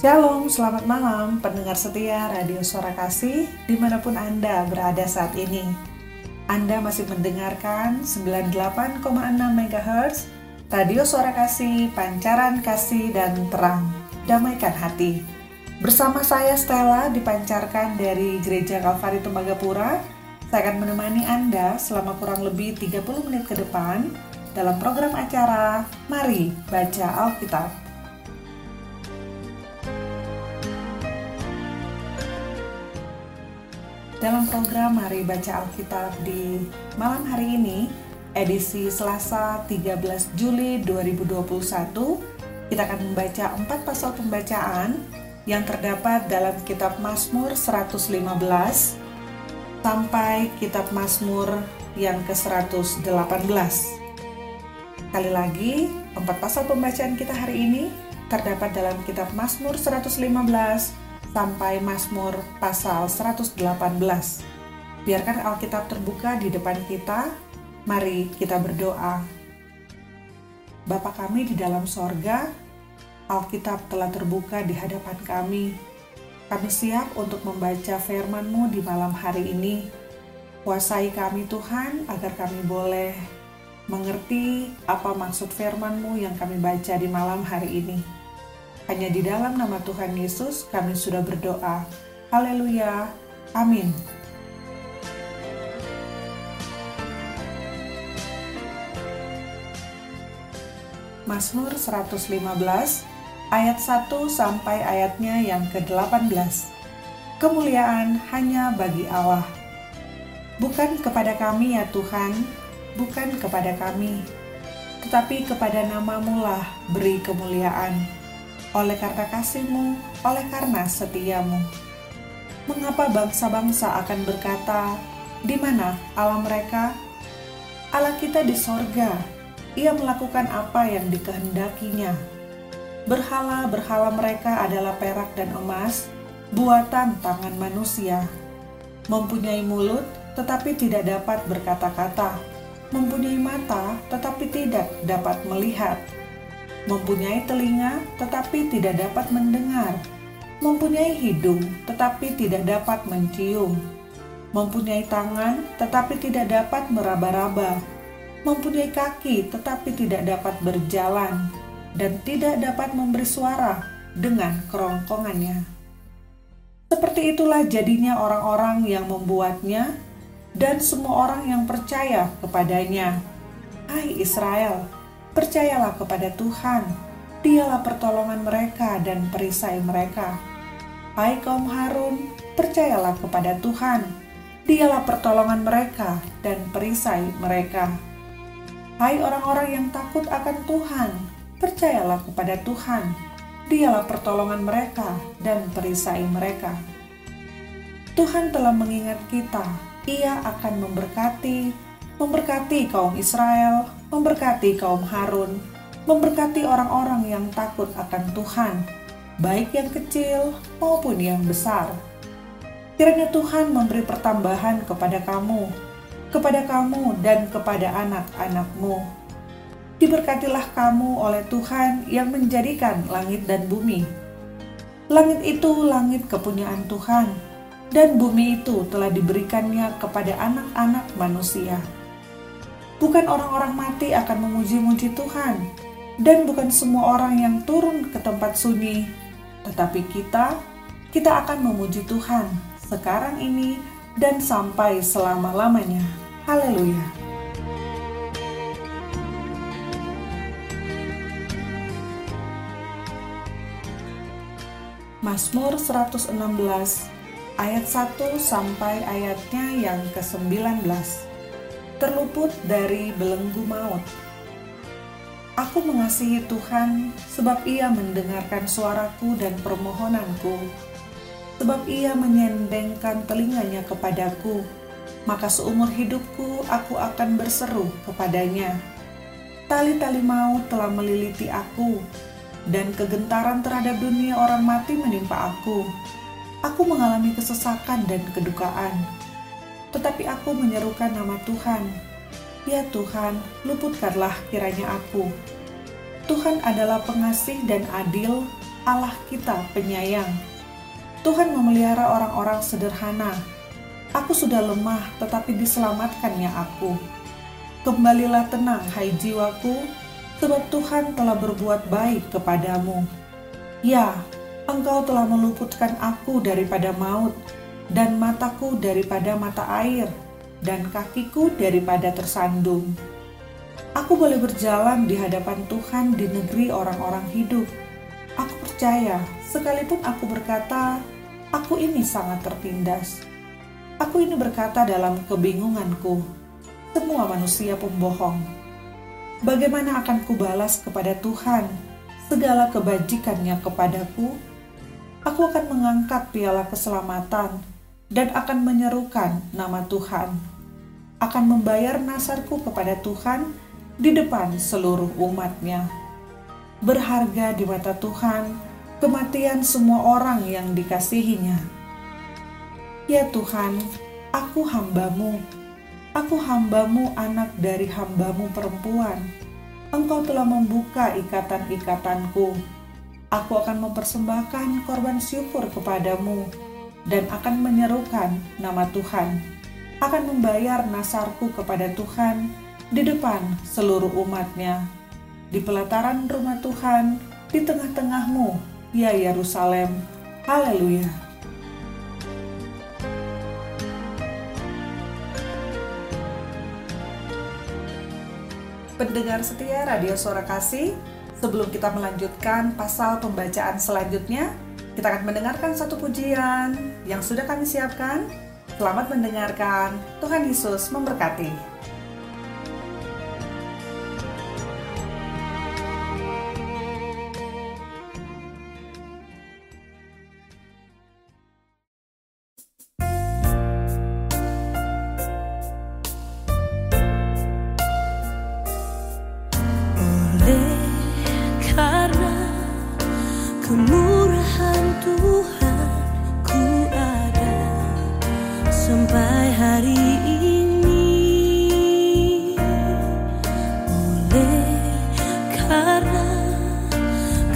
Shalom, selamat malam pendengar setia Radio Suara Kasih di mana pun Anda berada saat ini. Anda masih mendengarkan 98,6 MHz Radio Suara Kasih, Pancaran Kasih dan Terang. Damaikan hati. Bersama saya Stella dipancarkan dari Gereja Kalvari Tembagapura. Saya akan menemani Anda selama kurang lebih 30 menit ke depan dalam program acara Mari Baca Alkitab. Dalam program Mari Baca Alkitab di malam hari ini, edisi Selasa 13 Juli 2021, kita akan membaca empat pasal pembacaan yang terdapat dalam kitab Mazmur 115 sampai kitab Mazmur yang ke-118. Kali lagi, empat pasal pembacaan kita hari ini terdapat dalam kitab Mazmur 115 sampai Mazmur pasal 118. Biarkan Alkitab terbuka di depan kita. Mari kita berdoa. Bapa kami di dalam sorga, Alkitab telah terbuka di hadapan kami. Kami siap untuk membaca firman-Mu di malam hari ini. Kuasai kami Tuhan agar kami boleh mengerti apa maksud firman-Mu yang kami baca di malam hari ini. Hanya di dalam nama Tuhan Yesus kami sudah berdoa. Haleluya. Amin. Mazmur 115 ayat 1 sampai ayatnya yang ke-18. Kemuliaan hanya bagi Allah. Bukan kepada kami ya Tuhan, bukan kepada kami, tetapi kepada namamu lah beri kemuliaan oleh karena kasihmu, oleh karena setiamu. Mengapa bangsa-bangsa akan berkata, di mana Allah mereka? Allah kita di sorga, ia melakukan apa yang dikehendakinya. Berhala-berhala mereka adalah perak dan emas, buatan tangan manusia. Mempunyai mulut, tetapi tidak dapat berkata-kata. Mempunyai mata, tetapi tidak dapat melihat mempunyai telinga tetapi tidak dapat mendengar, mempunyai hidung tetapi tidak dapat mencium, mempunyai tangan tetapi tidak dapat meraba-raba, mempunyai kaki tetapi tidak dapat berjalan, dan tidak dapat memberi suara dengan kerongkongannya. Seperti itulah jadinya orang-orang yang membuatnya dan semua orang yang percaya kepadanya. Hai Israel, Percayalah kepada Tuhan, dialah pertolongan mereka dan perisai mereka. Hai kaum Harun, percayalah kepada Tuhan, dialah pertolongan mereka dan perisai mereka. Hai orang-orang yang takut akan Tuhan, percayalah kepada Tuhan, dialah pertolongan mereka dan perisai mereka. Tuhan telah mengingat kita, ia akan memberkati, memberkati kaum Israel, memberkati kaum Harun, memberkati orang-orang yang takut akan Tuhan, baik yang kecil maupun yang besar. Kiranya Tuhan memberi pertambahan kepada kamu, kepada kamu dan kepada anak-anakmu. Diberkatilah kamu oleh Tuhan yang menjadikan langit dan bumi. Langit itu langit kepunyaan Tuhan, dan bumi itu telah diberikannya kepada anak-anak manusia. Bukan orang-orang mati akan memuji-muji Tuhan, dan bukan semua orang yang turun ke tempat sunyi, tetapi kita, kita akan memuji Tuhan sekarang ini dan sampai selama-lamanya. Haleluya! Mazmur 116 ayat 1 sampai ayatnya yang ke-19 terluput dari belenggu maut. Aku mengasihi Tuhan sebab ia mendengarkan suaraku dan permohonanku, sebab ia menyendengkan telinganya kepadaku, maka seumur hidupku aku akan berseru kepadanya. Tali-tali maut telah meliliti aku, dan kegentaran terhadap dunia orang mati menimpa aku. Aku mengalami kesesakan dan kedukaan tetapi aku menyerukan nama Tuhan. Ya Tuhan, luputkanlah kiranya aku. Tuhan adalah pengasih dan adil, Allah kita penyayang. Tuhan memelihara orang-orang sederhana. Aku sudah lemah, tetapi diselamatkannya aku. Kembalilah tenang, hai jiwaku, sebab Tuhan telah berbuat baik kepadamu. Ya, engkau telah meluputkan aku daripada maut, dan mataku daripada mata air, dan kakiku daripada tersandung. Aku boleh berjalan di hadapan Tuhan di negeri orang-orang hidup. Aku percaya, sekalipun aku berkata, "Aku ini sangat tertindas." Aku ini berkata dalam kebingunganku, "Semua manusia pembohong." Bagaimana akan kubalas kepada Tuhan segala kebajikannya kepadaku? Aku akan mengangkat piala keselamatan dan akan menyerukan nama Tuhan. Akan membayar nasarku kepada Tuhan di depan seluruh umatnya. Berharga di mata Tuhan kematian semua orang yang dikasihinya. Ya Tuhan, aku hambamu Aku hambamu anak dari hambamu perempuan. Engkau telah membuka ikatan-ikatanku. Aku akan mempersembahkan korban syukur kepadamu dan akan menyerukan nama Tuhan. Akan membayar nasarku kepada Tuhan di depan seluruh umatnya. Di pelataran rumah Tuhan, di tengah-tengahmu, ya Yerusalem. Haleluya. pendengar setia Radio Suara Kasih, sebelum kita melanjutkan pasal pembacaan selanjutnya, kita akan mendengarkan satu pujian yang sudah kami siapkan. Selamat mendengarkan, Tuhan Yesus memberkati.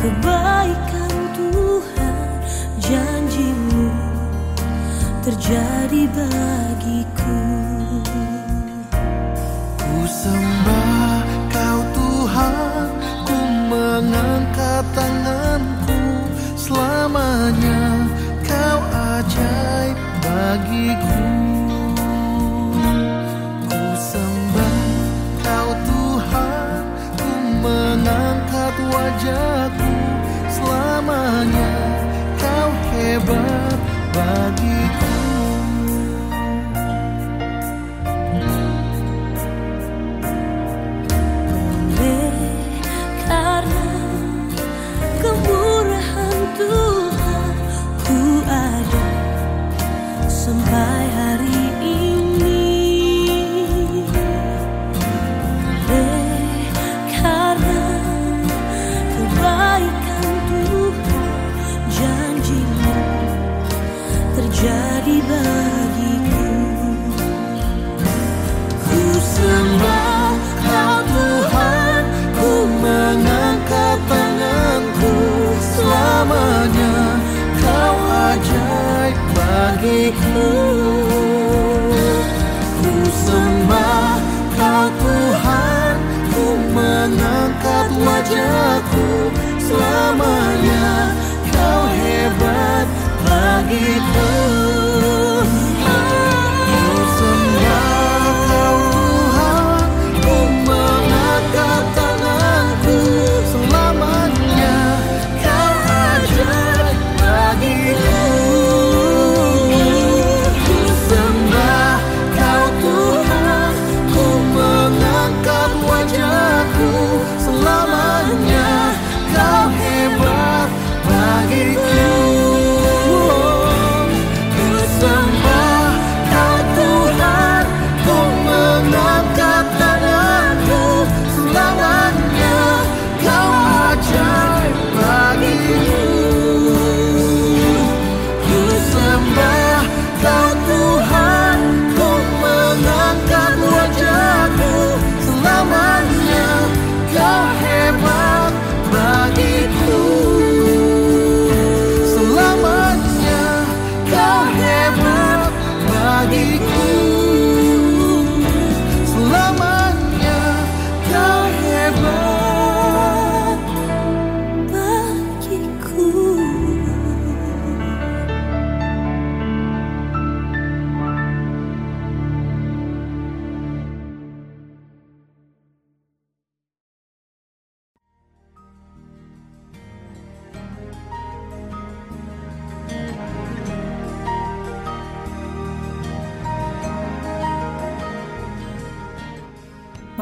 kebaikan Tuhan janjimu terjadi bagiku. Semua, Kau Tuhan Ku mengangkat wajahku Selamanya Kau hebat lagi.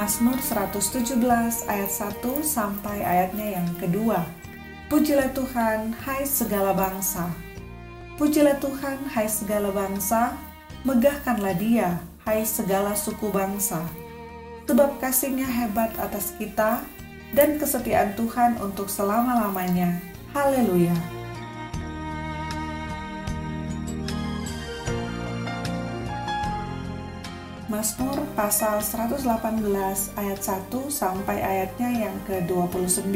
Mazmur 117 ayat 1 sampai ayatnya yang kedua. Pujilah Tuhan, hai segala bangsa. Pujilah Tuhan, hai segala bangsa. Megahkanlah dia, hai segala suku bangsa. Sebab kasihnya hebat atas kita dan kesetiaan Tuhan untuk selama-lamanya. Haleluya. Mazmur pasal 118 ayat 1 sampai ayatnya yang ke-29.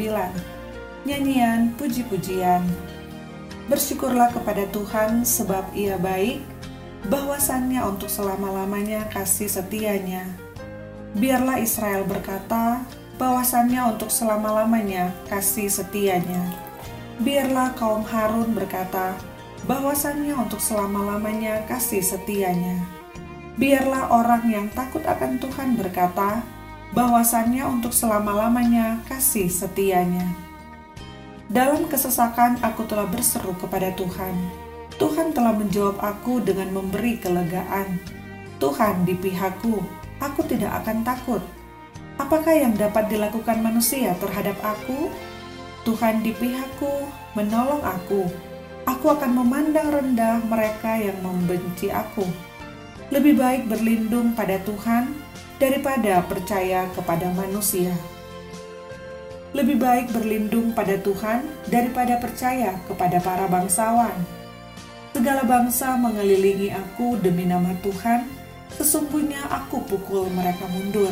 Nyanyian puji-pujian. Bersyukurlah kepada Tuhan sebab ia baik, bahwasannya untuk selama-lamanya kasih setianya. Biarlah Israel berkata, bahwasannya untuk selama-lamanya kasih setianya. Biarlah kaum Harun berkata, bahwasannya untuk selama-lamanya kasih setianya biarlah orang yang takut akan Tuhan berkata, bahwasannya untuk selama-lamanya kasih setianya. Dalam kesesakan aku telah berseru kepada Tuhan. Tuhan telah menjawab aku dengan memberi kelegaan. Tuhan di pihakku, aku tidak akan takut. Apakah yang dapat dilakukan manusia terhadap aku? Tuhan di pihakku, menolong aku. Aku akan memandang rendah mereka yang membenci aku lebih baik berlindung pada Tuhan daripada percaya kepada manusia. Lebih baik berlindung pada Tuhan daripada percaya kepada para bangsawan. Segala bangsa mengelilingi aku demi nama Tuhan, sesungguhnya aku pukul mereka mundur.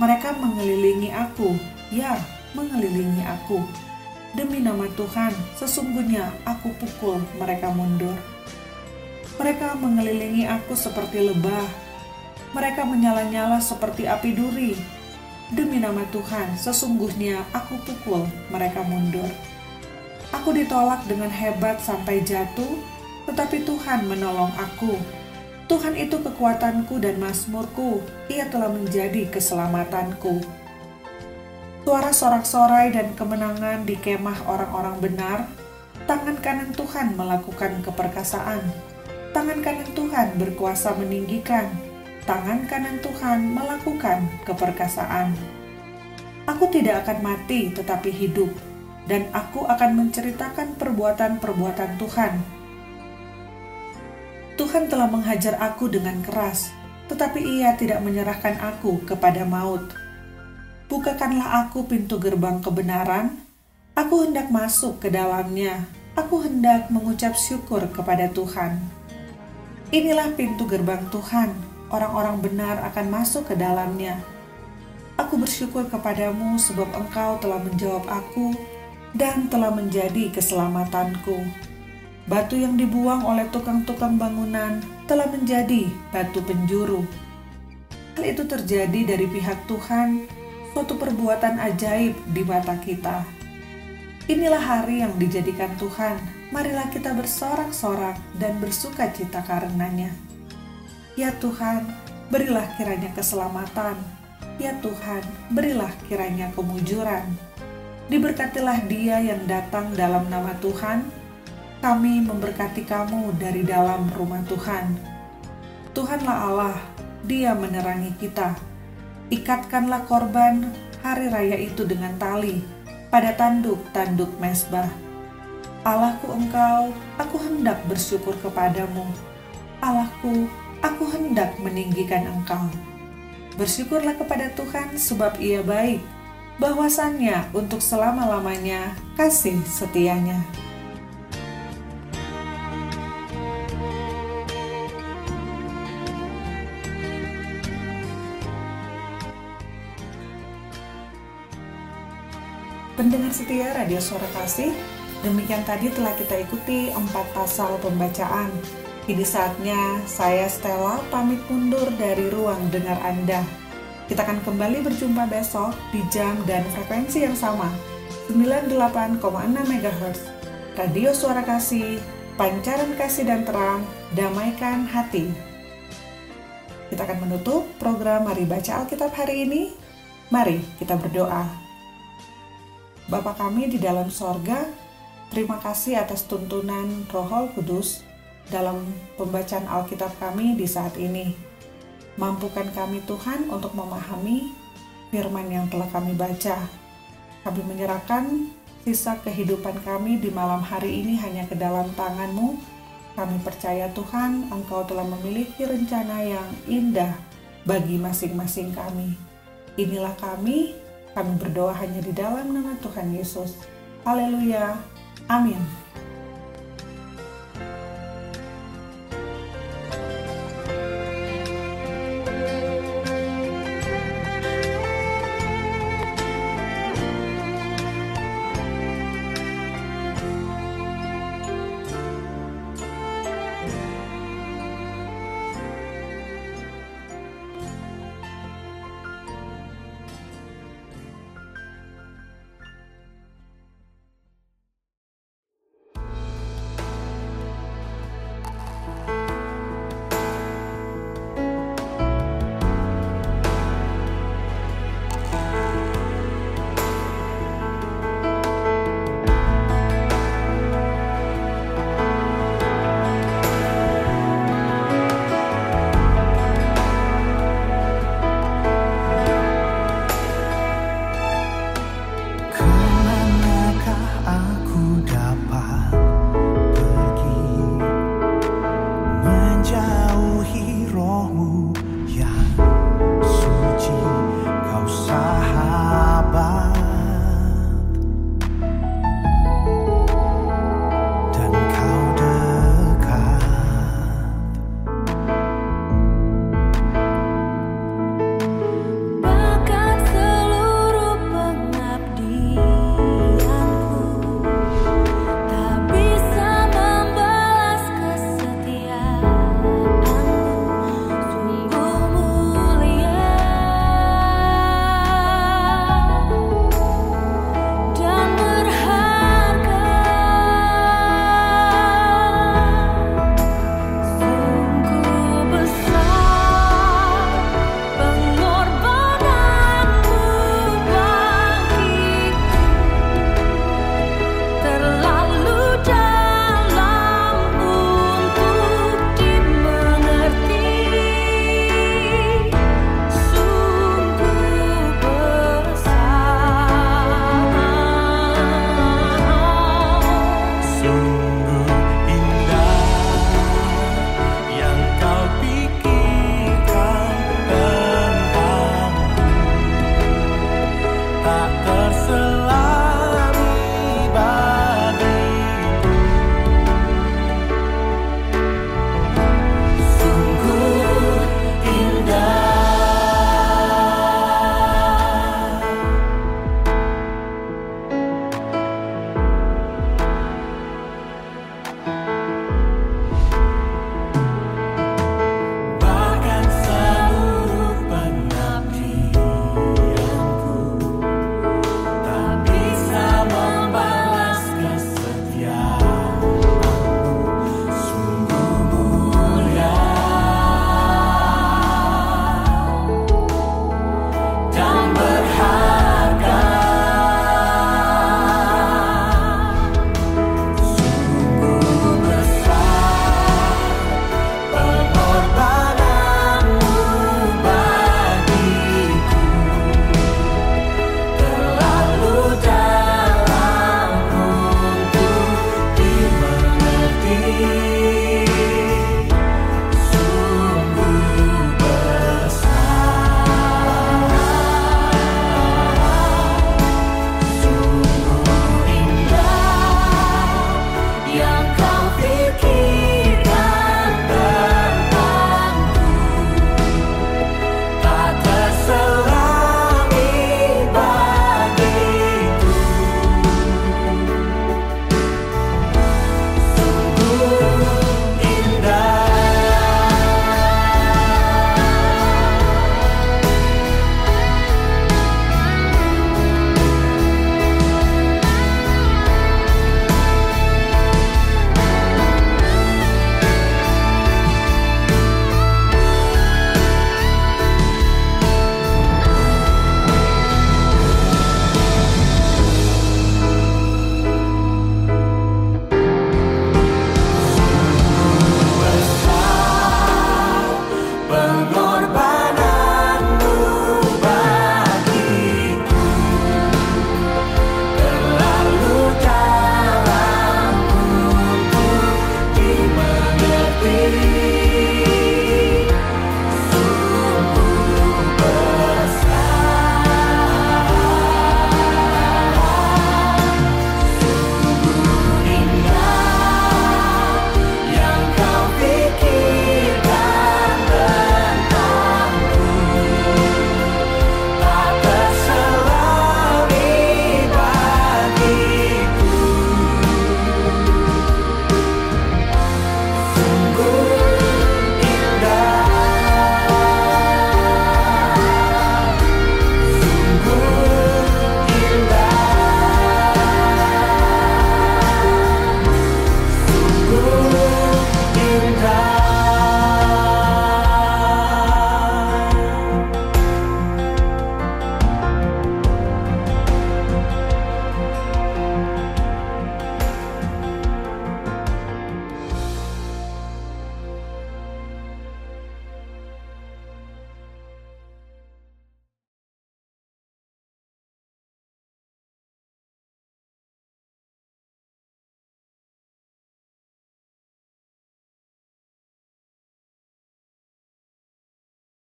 Mereka mengelilingi aku, ya, mengelilingi aku. Demi nama Tuhan, sesungguhnya aku pukul mereka mundur. Mereka mengelilingi aku seperti lebah. Mereka menyala-nyala seperti api duri. Demi nama Tuhan, sesungguhnya aku pukul mereka mundur. Aku ditolak dengan hebat sampai jatuh, tetapi Tuhan menolong aku. Tuhan itu kekuatanku dan mazmurku, ia telah menjadi keselamatanku. Suara sorak-sorai dan kemenangan di kemah orang-orang benar, tangan kanan Tuhan melakukan keperkasaan tangan kanan Tuhan berkuasa meninggikan, tangan kanan Tuhan melakukan keperkasaan. Aku tidak akan mati tetapi hidup, dan aku akan menceritakan perbuatan-perbuatan Tuhan. Tuhan telah menghajar aku dengan keras, tetapi ia tidak menyerahkan aku kepada maut. Bukakanlah aku pintu gerbang kebenaran, aku hendak masuk ke dalamnya, aku hendak mengucap syukur kepada Tuhan. Inilah pintu gerbang Tuhan, orang-orang benar akan masuk ke dalamnya. Aku bersyukur kepadamu sebab engkau telah menjawab aku dan telah menjadi keselamatanku. Batu yang dibuang oleh tukang-tukang bangunan telah menjadi batu penjuru. Hal itu terjadi dari pihak Tuhan, suatu perbuatan ajaib di mata kita. Inilah hari yang dijadikan Tuhan, marilah kita bersorak-sorak dan bersuka cita karenanya. Ya Tuhan, berilah kiranya keselamatan. Ya Tuhan, berilah kiranya kemujuran. Diberkatilah dia yang datang dalam nama Tuhan. Kami memberkati kamu dari dalam rumah Tuhan. Tuhanlah Allah, dia menerangi kita. Ikatkanlah korban hari raya itu dengan tali pada tanduk-tanduk mesbah Allahku engkau, aku hendak bersyukur kepadamu. Allahku, aku hendak meninggikan engkau. Bersyukurlah kepada Tuhan sebab ia baik, bahwasannya untuk selama-lamanya kasih setianya. Pendengar setia Radio Suara Kasih, Demikian tadi telah kita ikuti empat pasal pembacaan. Kini saatnya saya Stella pamit mundur dari ruang dengar Anda. Kita akan kembali berjumpa besok di jam dan frekuensi yang sama, 98,6 MHz. Radio Suara Kasih, Pancaran Kasih dan Terang, Damaikan Hati. Kita akan menutup program Mari Baca Alkitab hari ini. Mari kita berdoa. Bapa kami di dalam sorga, Terima kasih atas tuntunan Roh Kudus dalam pembacaan Alkitab kami di saat ini. Mampukan kami Tuhan untuk memahami firman yang telah kami baca. Kami menyerahkan sisa kehidupan kami di malam hari ini hanya ke dalam tangan-Mu. Kami percaya Tuhan, Engkau telah memiliki rencana yang indah bagi masing-masing kami. Inilah kami, kami berdoa hanya di dalam nama Tuhan Yesus. Haleluya. Amin.